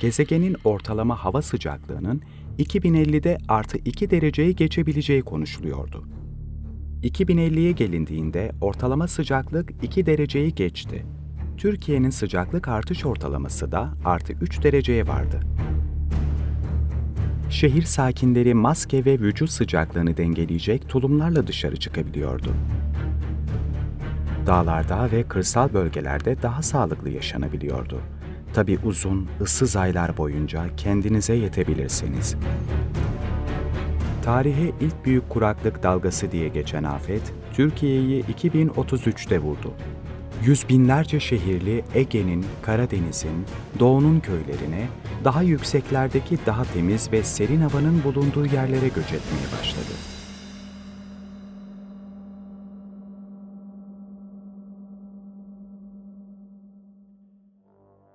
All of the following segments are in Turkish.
gezegenin ortalama hava sıcaklığının 2050'de artı 2 dereceyi geçebileceği konuşuluyordu. 2050'ye gelindiğinde ortalama sıcaklık 2 dereceyi geçti. Türkiye'nin sıcaklık artış ortalaması da artı 3 dereceye vardı. Şehir sakinleri maske ve vücut sıcaklığını dengeleyecek tulumlarla dışarı çıkabiliyordu. Dağlarda ve kırsal bölgelerde daha sağlıklı yaşanabiliyordu. Tabi uzun, ıssız aylar boyunca kendinize yetebilirsiniz. Tarihe ilk büyük kuraklık dalgası diye geçen afet, Türkiye'yi 2033'te vurdu. Yüz binlerce şehirli Ege'nin, Karadeniz'in, Doğu'nun köylerine, daha yükseklerdeki daha temiz ve serin havanın bulunduğu yerlere göç etmeye başladı.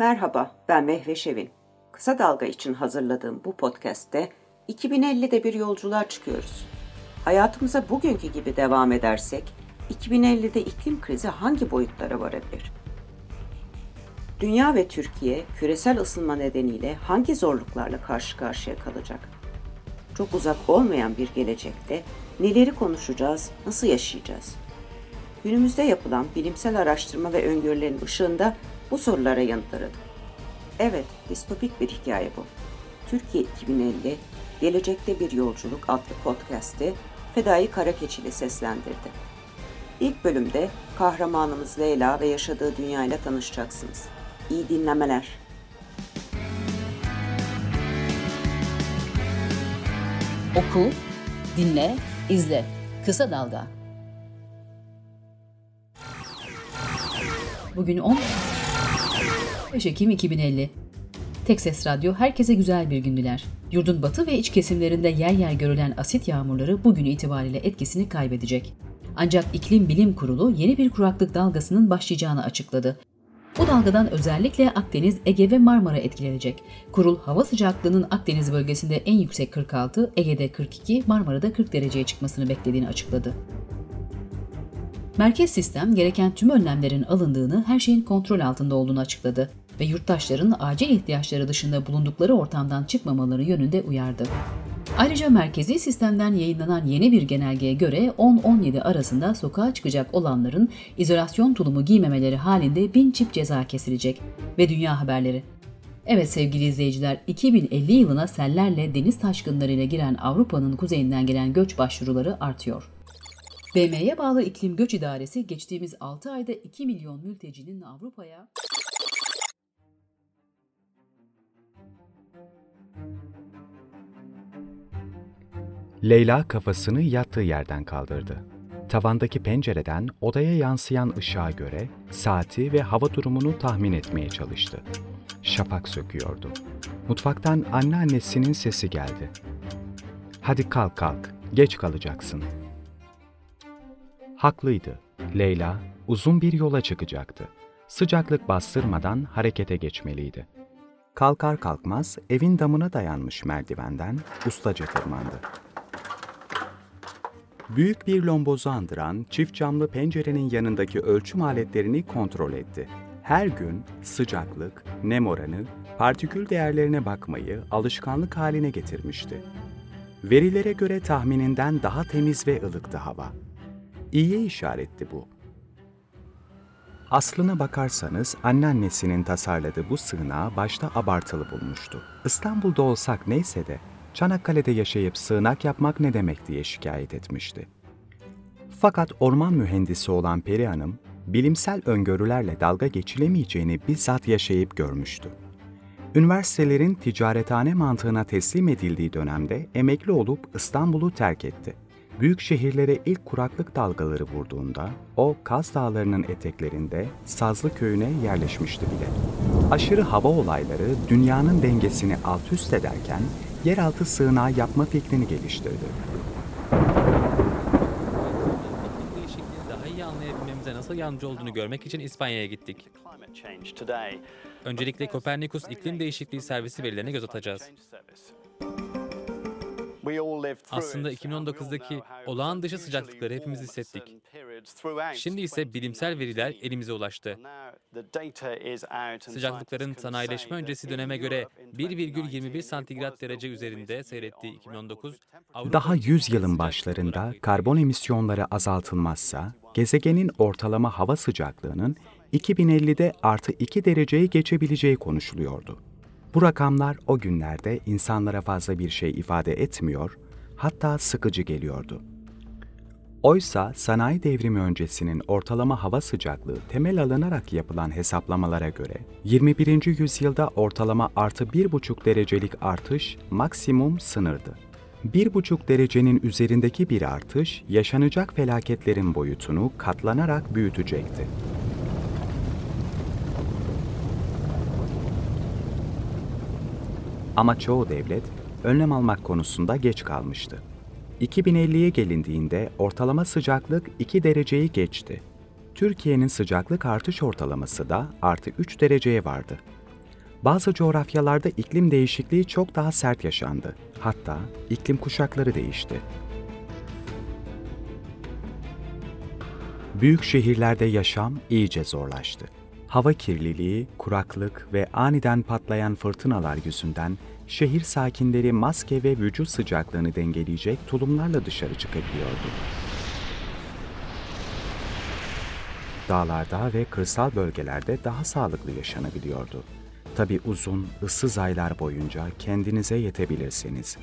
Merhaba, ben Mehve Şevin. Kısa Dalga için hazırladığım bu podcast'te 2050'de bir yolculuğa çıkıyoruz. Hayatımıza bugünkü gibi devam edersek 2050'de iklim krizi hangi boyutlara varabilir? Dünya ve Türkiye küresel ısınma nedeniyle hangi zorluklarla karşı karşıya kalacak? Çok uzak olmayan bir gelecekte neleri konuşacağız, nasıl yaşayacağız? Günümüzde yapılan bilimsel araştırma ve öngörülerin ışığında bu sorulara yanıt aradım. Evet, distopik bir hikaye bu. Türkiye 2050, Gelecekte Bir Yolculuk adlı podcast'i Fedai Karakeçi ile seslendirdi. İlk bölümde kahramanımız Leyla ve yaşadığı dünya ile tanışacaksınız. İyi dinlemeler. Oku, dinle, izle. Kısa Dalga. Bugün 10 5 Ekim 2050. Texas Radyo herkese güzel bir gün diler. Yurdun batı ve iç kesimlerinde yer yer görülen asit yağmurları bugün itibariyle etkisini kaybedecek. Ancak İklim Bilim Kurulu yeni bir kuraklık dalgasının başlayacağını açıkladı. Bu dalgadan özellikle Akdeniz, Ege ve Marmara etkilenecek. Kurul hava sıcaklığının Akdeniz bölgesinde en yüksek 46, Ege'de 42, Marmara'da 40 dereceye çıkmasını beklediğini açıkladı. Merkez sistem gereken tüm önlemlerin alındığını, her şeyin kontrol altında olduğunu açıkladı ve yurttaşların acil ihtiyaçları dışında bulundukları ortamdan çıkmamaları yönünde uyardı. Ayrıca merkezi sistemden yayınlanan yeni bir genelgeye göre 10-17 arasında sokağa çıkacak olanların izolasyon tulumu giymemeleri halinde bin çip ceza kesilecek. Ve dünya haberleri. Evet sevgili izleyiciler, 2050 yılına sellerle deniz taşkınlarıyla giren Avrupa'nın kuzeyinden gelen göç başvuruları artıyor. BM'ye bağlı İklim Göç İdaresi geçtiğimiz 6 ayda 2 milyon mültecinin Avrupa'ya Leyla kafasını yattığı yerden kaldırdı. Tavandaki pencereden odaya yansıyan ışığa göre saati ve hava durumunu tahmin etmeye çalıştı. Şafak söküyordu. Mutfaktan anneannesinin sesi geldi. Hadi kalk kalk, geç kalacaksın. Haklıydı. Leyla uzun bir yola çıkacaktı. Sıcaklık bastırmadan harekete geçmeliydi. Kalkar kalkmaz evin damına dayanmış merdivenden ustaca tırmandı. Büyük bir lombozu andıran çift camlı pencerenin yanındaki ölçüm aletlerini kontrol etti. Her gün sıcaklık, nem oranı, partikül değerlerine bakmayı alışkanlık haline getirmişti. Verilere göre tahmininden daha temiz ve ılıktı hava. İyiye işaretti bu. Aslına bakarsanız anneannesinin tasarladığı bu sığınağı başta abartılı bulmuştu. İstanbul'da olsak neyse de Çanakkale'de yaşayıp sığınak yapmak ne demek diye şikayet etmişti. Fakat orman mühendisi olan Peri Hanım, bilimsel öngörülerle dalga geçilemeyeceğini bizzat yaşayıp görmüştü. Üniversitelerin ticarethane mantığına teslim edildiği dönemde emekli olup İstanbul'u terk etti. Büyük şehirlere ilk kuraklık dalgaları vurduğunda o Kaz Dağları'nın eteklerinde Sazlı köyüne yerleşmişti bile. Aşırı hava olayları dünyanın dengesini alt üst ederken yeraltı sığınağı yapma fikrini geliştirdi. daha iyi anlayabilmemize nasıl yardımcı olduğunu görmek için İspanya'ya gittik. Öncelikle Kopernikus İklim Değişikliği Servisi verilerine göz atacağız. Aslında 2019'daki olağan dışı sıcaklıkları hepimiz hissettik. Şimdi ise bilimsel veriler elimize ulaştı. Sıcaklıkların sanayileşme öncesi döneme göre 1,21 santigrat derece üzerinde seyrettiği 2019, Avrupa Daha için 100 yılın başlarında karbon emisyonları azaltılmazsa gezegenin ortalama hava sıcaklığının 2050'de artı 2 dereceyi geçebileceği konuşuluyordu. Bu rakamlar o günlerde insanlara fazla bir şey ifade etmiyor, hatta sıkıcı geliyordu. Oysa sanayi devrimi öncesinin ortalama hava sıcaklığı temel alınarak yapılan hesaplamalara göre 21. yüzyılda ortalama artı 1,5 derecelik artış maksimum sınırdı. 1,5 derecenin üzerindeki bir artış yaşanacak felaketlerin boyutunu katlanarak büyütecekti. Ama çoğu devlet önlem almak konusunda geç kalmıştı. 2050'ye gelindiğinde ortalama sıcaklık 2 dereceyi geçti. Türkiye'nin sıcaklık artış ortalaması da artı 3 dereceye vardı. Bazı coğrafyalarda iklim değişikliği çok daha sert yaşandı. Hatta iklim kuşakları değişti. Büyük şehirlerde yaşam iyice zorlaştı. Hava kirliliği, kuraklık ve aniden patlayan fırtınalar yüzünden şehir sakinleri maske ve vücut sıcaklığını dengeleyecek tulumlarla dışarı çıkabiliyordu. Dağlarda ve kırsal bölgelerde daha sağlıklı yaşanabiliyordu. Tabi uzun, ıssız aylar boyunca kendinize yetebilirseniz.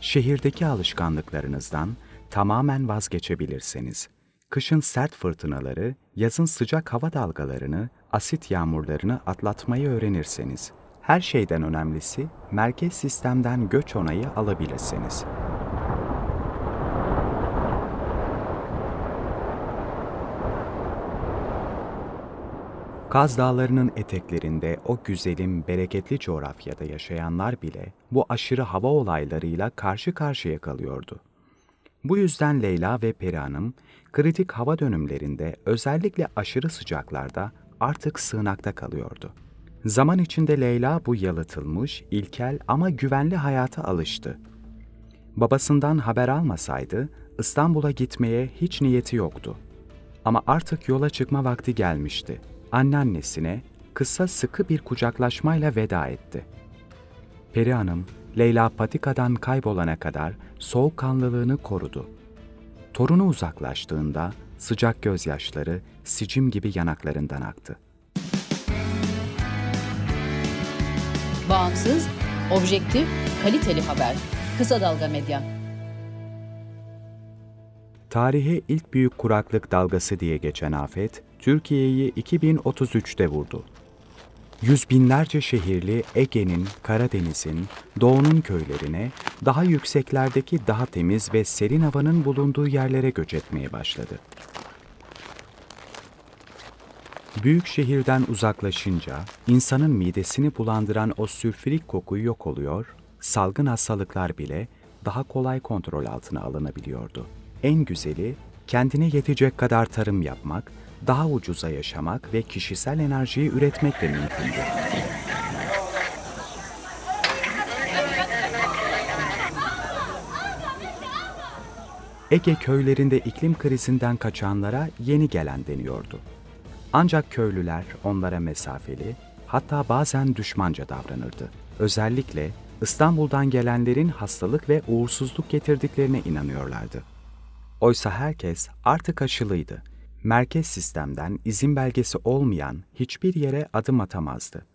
Şehirdeki alışkanlıklarınızdan tamamen vazgeçebilirseniz. Kışın sert fırtınaları, yazın sıcak hava dalgalarını, asit yağmurlarını atlatmayı öğrenirseniz. Her şeyden önemlisi merkez sistemden göç onayı alabilirsiniz. Kaz Dağları'nın eteklerinde o güzelim, bereketli coğrafyada yaşayanlar bile bu aşırı hava olaylarıyla karşı karşıya kalıyordu. Bu yüzden Leyla ve Peri Hanım, kritik hava dönümlerinde özellikle aşırı sıcaklarda artık sığınakta kalıyordu. Zaman içinde Leyla bu yalıtılmış, ilkel ama güvenli hayata alıştı. Babasından haber almasaydı İstanbul'a gitmeye hiç niyeti yoktu. Ama artık yola çıkma vakti gelmişti. Anneannesine kısa sıkı bir kucaklaşmayla veda etti. Peri Hanım, Leyla patikadan kaybolana kadar soğukkanlılığını korudu. Torunu uzaklaştığında sıcak gözyaşları sicim gibi yanaklarından aktı. Bağımsız, objektif, kaliteli haber. Kısa Dalga Medya. Tarihe ilk büyük kuraklık dalgası diye geçen afet, Türkiye'yi 2033'te vurdu. Yüz binlerce şehirli Ege'nin, Karadeniz'in, Doğu'nun köylerine, daha yükseklerdeki daha temiz ve serin havanın bulunduğu yerlere göç etmeye başladı. Büyük şehirden uzaklaşınca insanın midesini bulandıran o sülfürik koku yok oluyor, salgın hastalıklar bile daha kolay kontrol altına alınabiliyordu. En güzeli kendine yetecek kadar tarım yapmak, daha ucuza yaşamak ve kişisel enerjiyi üretmek de mümkündü. Ege köylerinde iklim krizinden kaçanlara yeni gelen deniyordu. Ancak köylüler onlara mesafeli, hatta bazen düşmanca davranırdı. Özellikle İstanbul'dan gelenlerin hastalık ve uğursuzluk getirdiklerine inanıyorlardı. Oysa herkes artık aşılıydı. Merkez sistemden izin belgesi olmayan hiçbir yere adım atamazdı.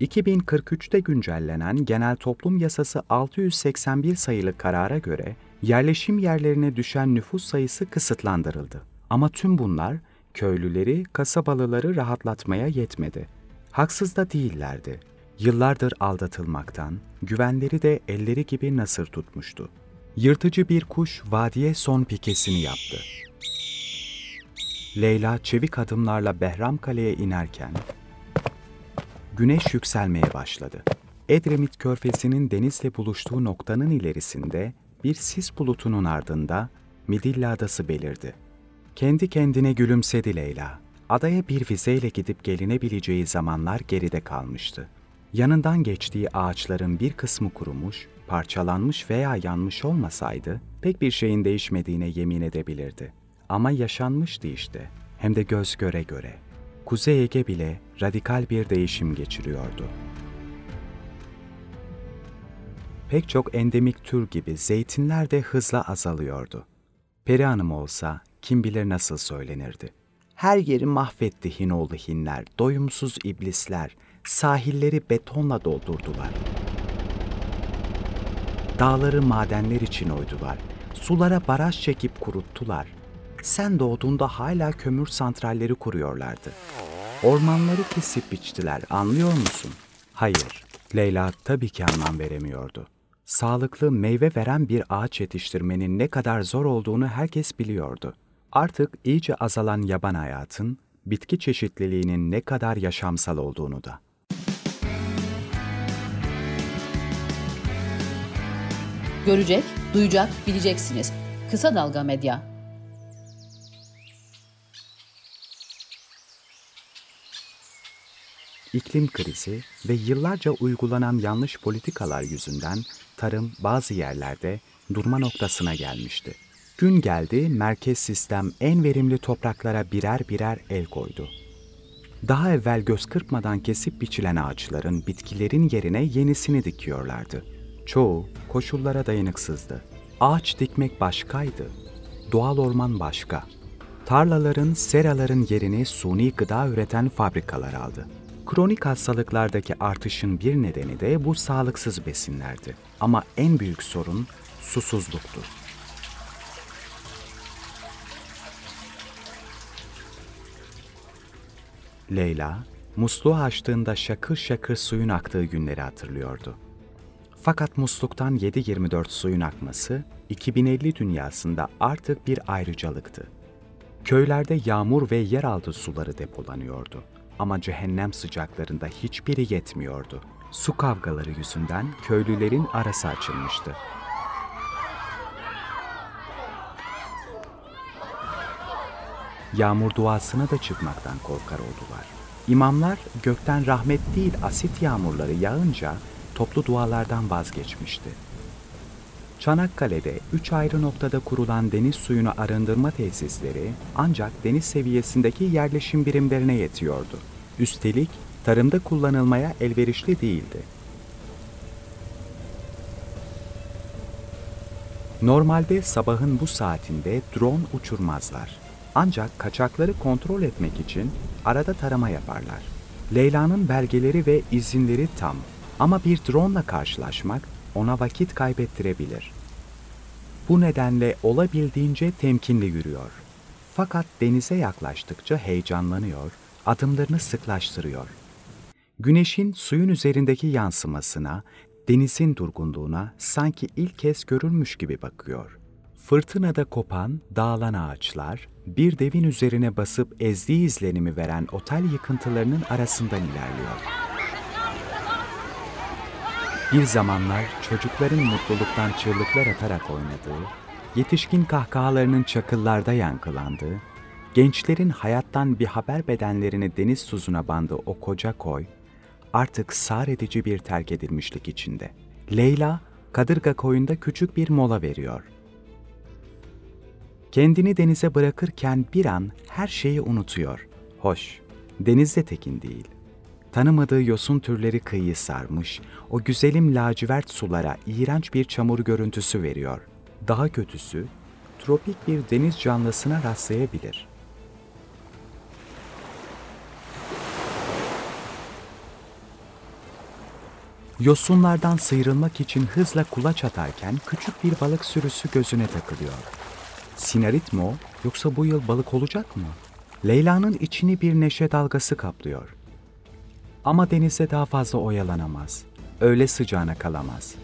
2043'te güncellenen Genel Toplum Yasası 681 sayılı karara göre yerleşim yerlerine düşen nüfus sayısı kısıtlandırıldı. Ama tüm bunlar köylüleri, kasabalıları rahatlatmaya yetmedi. Haksız da değillerdi. Yıllardır aldatılmaktan, güvenleri de elleri gibi nasır tutmuştu. Yırtıcı bir kuş vadiye son pikesini yaptı. Leyla çevik adımlarla Behramkale'ye inerken güneş yükselmeye başladı. Edremit körfezinin denizle buluştuğu noktanın ilerisinde bir sis bulutunun ardında Midilli Adası belirdi. Kendi kendine gülümsedi Leyla. Adaya bir vizeyle gidip gelinebileceği zamanlar geride kalmıştı. Yanından geçtiği ağaçların bir kısmı kurumuş, parçalanmış veya yanmış olmasaydı pek bir şeyin değişmediğine yemin edebilirdi. Ama yaşanmıştı işte. Hem de göz göre göre. Kuzey Ege bile radikal bir değişim geçiriyordu. Pek çok endemik tür gibi zeytinler de hızla azalıyordu. Peri Hanım olsa kim bilir nasıl söylenirdi. Her yeri mahvetti Hinoğlu hinler, doyumsuz iblisler, sahilleri betonla doldurdular. Dağları madenler için oydular, sulara baraj çekip kuruttular. Sen doğduğunda hala kömür santralleri kuruyorlardı. Ormanları kesip biçtiler, anlıyor musun? Hayır, Leyla tabii ki anlam veremiyordu. Sağlıklı meyve veren bir ağaç yetiştirmenin ne kadar zor olduğunu herkes biliyordu. Artık iyice azalan yaban hayatın, bitki çeşitliliğinin ne kadar yaşamsal olduğunu da. Görecek, duyacak, bileceksiniz. Kısa Dalga Medya. İklim krizi ve yıllarca uygulanan yanlış politikalar yüzünden tarım bazı yerlerde durma noktasına gelmişti. Gün geldi, merkez sistem en verimli topraklara birer birer el koydu. Daha evvel göz kırpmadan kesip biçilen ağaçların, bitkilerin yerine yenisini dikiyorlardı. Çoğu koşullara dayanıksızdı. Ağaç dikmek başkaydı, doğal orman başka. Tarlaların, seraların yerini suni gıda üreten fabrikalar aldı. Kronik hastalıklardaki artışın bir nedeni de bu sağlıksız besinlerdi. Ama en büyük sorun susuzluktu. Leyla, musluğu açtığında şakır şakır suyun aktığı günleri hatırlıyordu. Fakat musluktan 7-24 suyun akması 2050 dünyasında artık bir ayrıcalıktı. Köylerde yağmur ve yeraltı suları depolanıyordu. Ama cehennem sıcaklarında hiçbiri yetmiyordu. Su kavgaları yüzünden köylülerin arası açılmıştı. Yağmur duasına da çıkmaktan korkar oldular. İmamlar gökten rahmet değil asit yağmurları yağınca toplu dualardan vazgeçmişti. Çanakkale'de üç ayrı noktada kurulan deniz suyunu arındırma tesisleri ancak deniz seviyesindeki yerleşim birimlerine yetiyordu. Üstelik tarımda kullanılmaya elverişli değildi. Normalde sabahın bu saatinde drone uçurmazlar. Ancak kaçakları kontrol etmek için arada tarama yaparlar. Leyla'nın belgeleri ve izinleri tam ama bir drone ile karşılaşmak ona vakit kaybettirebilir. Bu nedenle olabildiğince temkinli yürüyor. Fakat denize yaklaştıkça heyecanlanıyor, adımlarını sıklaştırıyor. Güneşin suyun üzerindeki yansımasına, denizin durgunluğuna sanki ilk kez görülmüş gibi bakıyor. Fırtınada kopan, dağılan ağaçlar, bir devin üzerine basıp ezdiği izlenimi veren otel yıkıntılarının arasından ilerliyor. Bir zamanlar çocukların mutluluktan çığlıklar atarak oynadığı, yetişkin kahkahalarının çakıllarda yankılandığı, gençlerin hayattan bir haber bedenlerini deniz tuzuna bandığı o koca koy, artık sar edici bir terk edilmişlik içinde. Leyla, Kadırga koyunda küçük bir mola veriyor. Kendini denize bırakırken bir an her şeyi unutuyor. Hoş, denizde tekin değil. Tanımadığı yosun türleri kıyıyı sarmış, o güzelim lacivert sulara iğrenç bir çamur görüntüsü veriyor. Daha kötüsü, tropik bir deniz canlısına rastlayabilir. Yosunlardan sıyrılmak için hızla kulaç atarken küçük bir balık sürüsü gözüne takılıyor. Sinarit mi o, yoksa bu yıl balık olacak mı? Leyla'nın içini bir neşe dalgası kaplıyor. Ama denize daha fazla oyalanamaz. Öyle sıcağına kalamaz.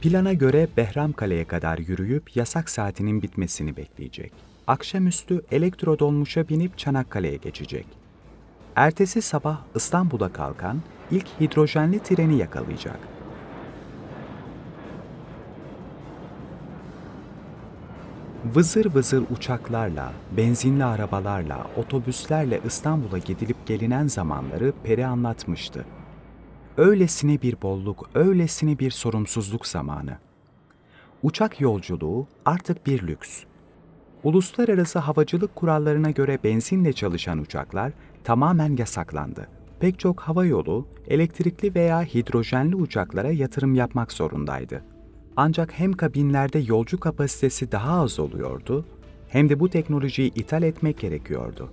Plana göre Behramkale'ye kadar yürüyüp yasak saatinin bitmesini bekleyecek. Akşamüstü elektro dolmuşa binip Çanakkale'ye geçecek. Ertesi sabah İstanbul'a kalkan ilk hidrojenli treni yakalayacak. Vızır vızır uçaklarla, benzinli arabalarla, otobüslerle İstanbul'a gidilip gelinen zamanları Peri anlatmıştı. Öylesine bir bolluk, öylesine bir sorumsuzluk zamanı. Uçak yolculuğu artık bir lüks. Uluslararası havacılık kurallarına göre benzinle çalışan uçaklar tamamen yasaklandı. Pek çok hava yolu elektrikli veya hidrojenli uçaklara yatırım yapmak zorundaydı. Ancak hem kabinlerde yolcu kapasitesi daha az oluyordu, hem de bu teknolojiyi ithal etmek gerekiyordu.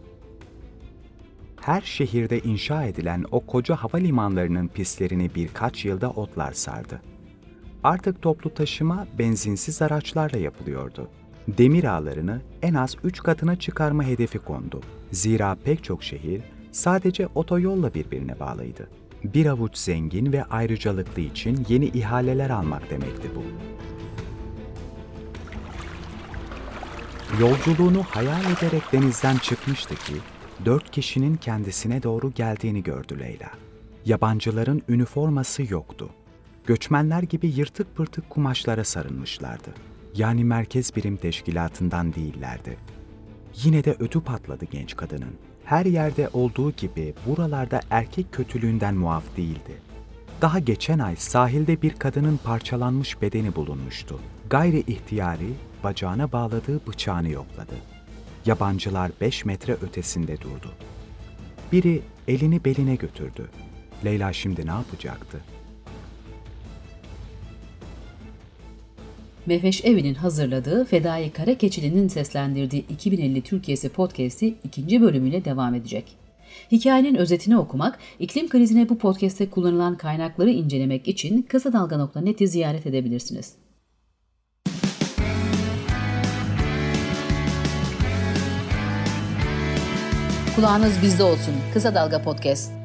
Her şehirde inşa edilen o koca havalimanlarının pistlerini birkaç yılda otlar sardı. Artık toplu taşıma benzinsiz araçlarla yapılıyordu. Demir ağlarını en az 3 katına çıkarma hedefi kondu. Zira pek çok şehir sadece otoyolla birbirine bağlıydı. Bir avuç zengin ve ayrıcalıklı için yeni ihaleler almak demekti bu. Yolculuğunu hayal ederek denizden çıkmıştı ki, dört kişinin kendisine doğru geldiğini gördü Leyla. Yabancıların üniforması yoktu. Göçmenler gibi yırtık pırtık kumaşlara sarılmışlardı. Yani merkez birim teşkilatından değillerdi. Yine de ödü patladı genç kadının. Her yerde olduğu gibi buralarda erkek kötülüğünden muaf değildi. Daha geçen ay sahilde bir kadının parçalanmış bedeni bulunmuştu. Gayri ihtiyari bacağına bağladığı bıçağını yokladı. Yabancılar beş metre ötesinde durdu. Biri elini beline götürdü. Leyla şimdi ne yapacaktı? Mehveş Evi'nin hazırladığı Fedai Karakeçili'nin seslendirdiği 2050 Türkiye'si podcast'i ikinci bölümüyle devam edecek. Hikayenin özetini okumak, iklim krizine bu podcast'te kullanılan kaynakları incelemek için kasadalga.net'i ziyaret edebilirsiniz. Kulağınız bizde olsun. Kısa Dalga Podcast.